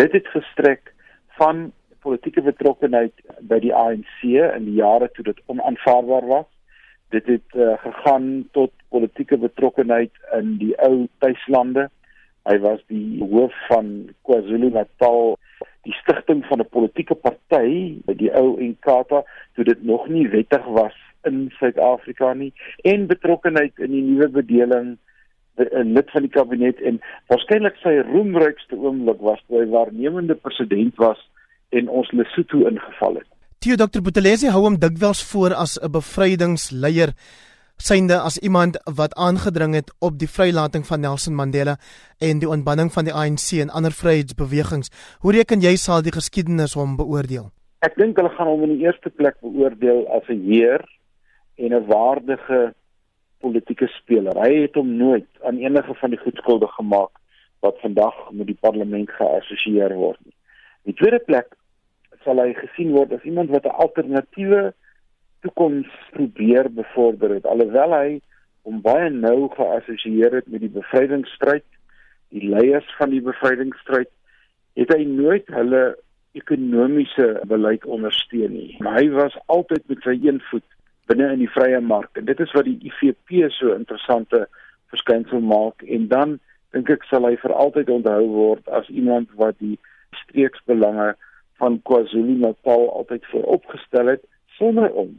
Dit het gestrek van politieke betrokkenheid by die ANC in die jare toe dit onaanvaarbaar was. Dit het uh, gegaan tot politieke betrokkenheid in die ou tuislande. Hy was die hoof van KwaZulu-Natal, die stigting van 'n politieke party by die ou Inkatha toe dit nog nie wettig was in Suid-Afrika nie en betrokkenheid in die nuwe bedeling lid van die kabinet en waarskynlik sy roemrykste oomblik was toe hy waarnemende president was en ons Lesotho ingeval het. Theo Dr. Buthelezi hou hom dikwels voor as 'n bevrydingsleier synde as iemand wat aangedring het op die vrylating van Nelson Mandela en die ontbinding van die ANC en ander vryheidsbewegings. Hoe reken jy sal die geskiedenis hom beoordeel? Ek dink hulle gaan hom in die eerste plek beoordeel as 'n heer en 'n waardige politieke speler. Hy het hom nooit aan enige van die goedskulde gemaak wat vandag met die parlement geassosieer word nie. Die tweede plek sal hy gesien word as iemand wat 'n alternatiewe toekoms probeer bevorder het alhoewel hy hom baie nou geassosieer het met die bevrydingsstryd, die leiers van die bevrydingsstryd, het hy nooit hulle ekonomiese beleid ondersteun nie. Maar hy was altyd met sy een voet binne in die vrye mark en dit is wat die IFP so interessante verskynsel maak en dan dink ek sal hy vir altyd onthou word as iemand wat die streeksbelange van KwaZulu-Natal altyd vooropgestel het sonder om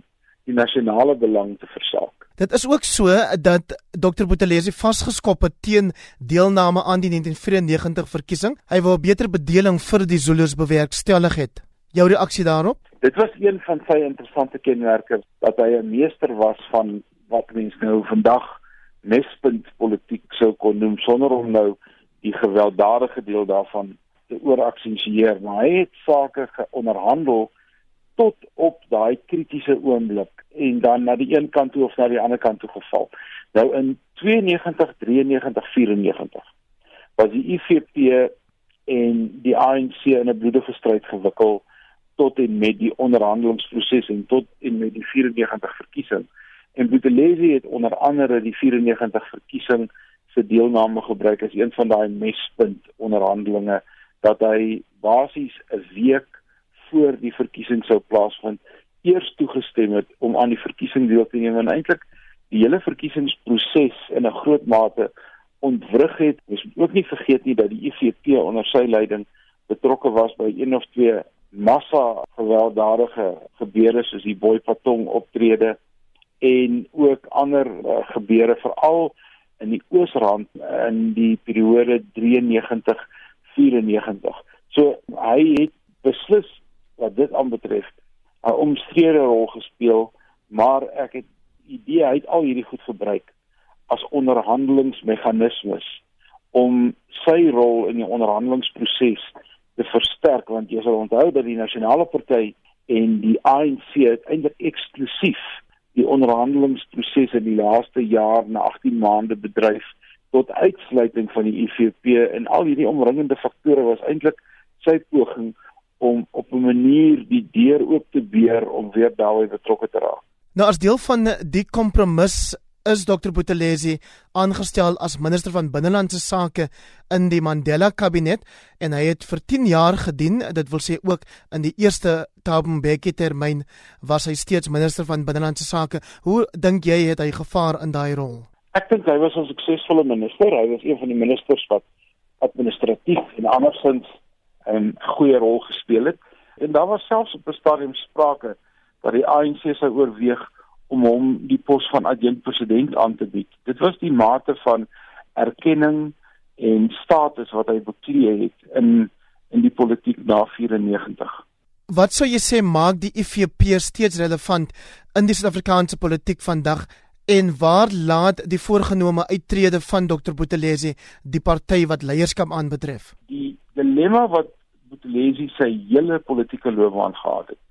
die nasionale belang te versaak. Dit is ook so dat Dr Bothelesi vasgeskop het teen deelname aan die 1994 verkiesing. Hy wou beter bedeling vir die Zulus bewerkstellig het. Jou reaksie daarop? Dit was een van sy interessante kenmerke dat hy 'n meester was van wat mense nou vandag mespunt politiek sou kon noem sonder om nou die gewelddadige deel daarvan te ooraksensieer, maar hy het sake geonderhandel tot op daai kritiese oomblik en dan na die een kant toe of na die ander kant toe geval. Nou in 92, 93, 94 was die IFP en die ANC in 'n bloedige stryd gewikkel tot en met die onderhandelingsproses en tot en met die 94 verkiesing. En Buthelezi het onder andere die 94 verkiesing se deelname gebruik as een van daai mespunt onderhandelinge dat hy basies 'n week voor die verkiesing sou plaasvind eers toegestem het om aan die verkiesing deel te neem en eintlik die hele verkiesingsproses in 'n groot mate ontwrig het. Ons moet ook nie vergeet nie dat die IFP onder sy leiding betrokke was by een of twee massa gewelddadige gebeure soos die boipatong optrede en ook ander uh, gebeure veral in die Oosrand in die periode 93 94. So hy het beslis wat dit aanbetref 'n omstrede rol gespeel, maar ek het idee hy het al hierdie goed gebruik as onderhandelingsmeganismes om sy rol in die onderhandelingsproses te versterk want jy sal onthou dat die nasionale party en die ANC eintlik eksklusief die onderhandelingsproses in die laaste jaar na 18 maande bedryf tot uitsluiting van die IFP en al hierdie omringende faktore was eintlik sy poging om op 'n manier die deur oop te beer om weer daarbey betrokke te raak. Nou as deel van die kompromis is Dr Buthelezi aangestel as minister van binnelandse sake in die Mandela kabinet en hy het vir 10 jaar gedien dit wil sê ook in die eerste Thabo Mbeki termyn was hy steeds minister van binnelandse sake. Hoe dink jy het hy gevaar in daai rol? Ek dink hy was 'n suksesvolle minister. Hy was een van die ministers wat administratief en andersins 'n goeie rol gespeel het. En daar was selfs op 'n stadium sprake dat die ANC sou oorweeg om hom die pos van adjunkt president aan te bied. Dit was die mate van erkenning en status wat hy beklee het in in die politiek na 94. Wat sou jy sê maak die IFP steeds relevant in die Suid-Afrikaanse politiek vandag en waar laat die voorgenome uittrede van Dr Buthelezi die party wat leierskap aanbetref? Die dilemma wat Buthelezi sy hele politieke loopbaan gehad het,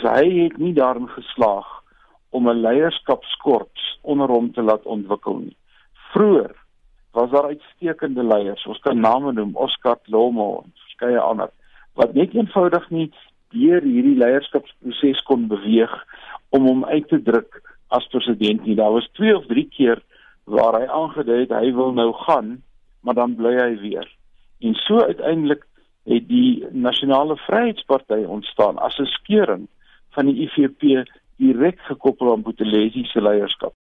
is hy het nie daarin geslaag om 'n leierskapskorps onder hom te laat ontwikkel nie. Vroeger was daar uitstekende leiers, ons kan name noem, Oscar Lomo en verskeie ander, wat net eenvoudig nie deur hierdie leierskapsproses kon beweeg om hom uit te druk as president nie. Daar was 2 of 3 keer waar hy aangedui het hy wil nou gaan, maar dan bly hy weer. En so uiteindelik het die Nasionale Vryheidsparty ontstaan as 'n skeuring van die IFP direk gekoppel aan Botelesi se leierskap.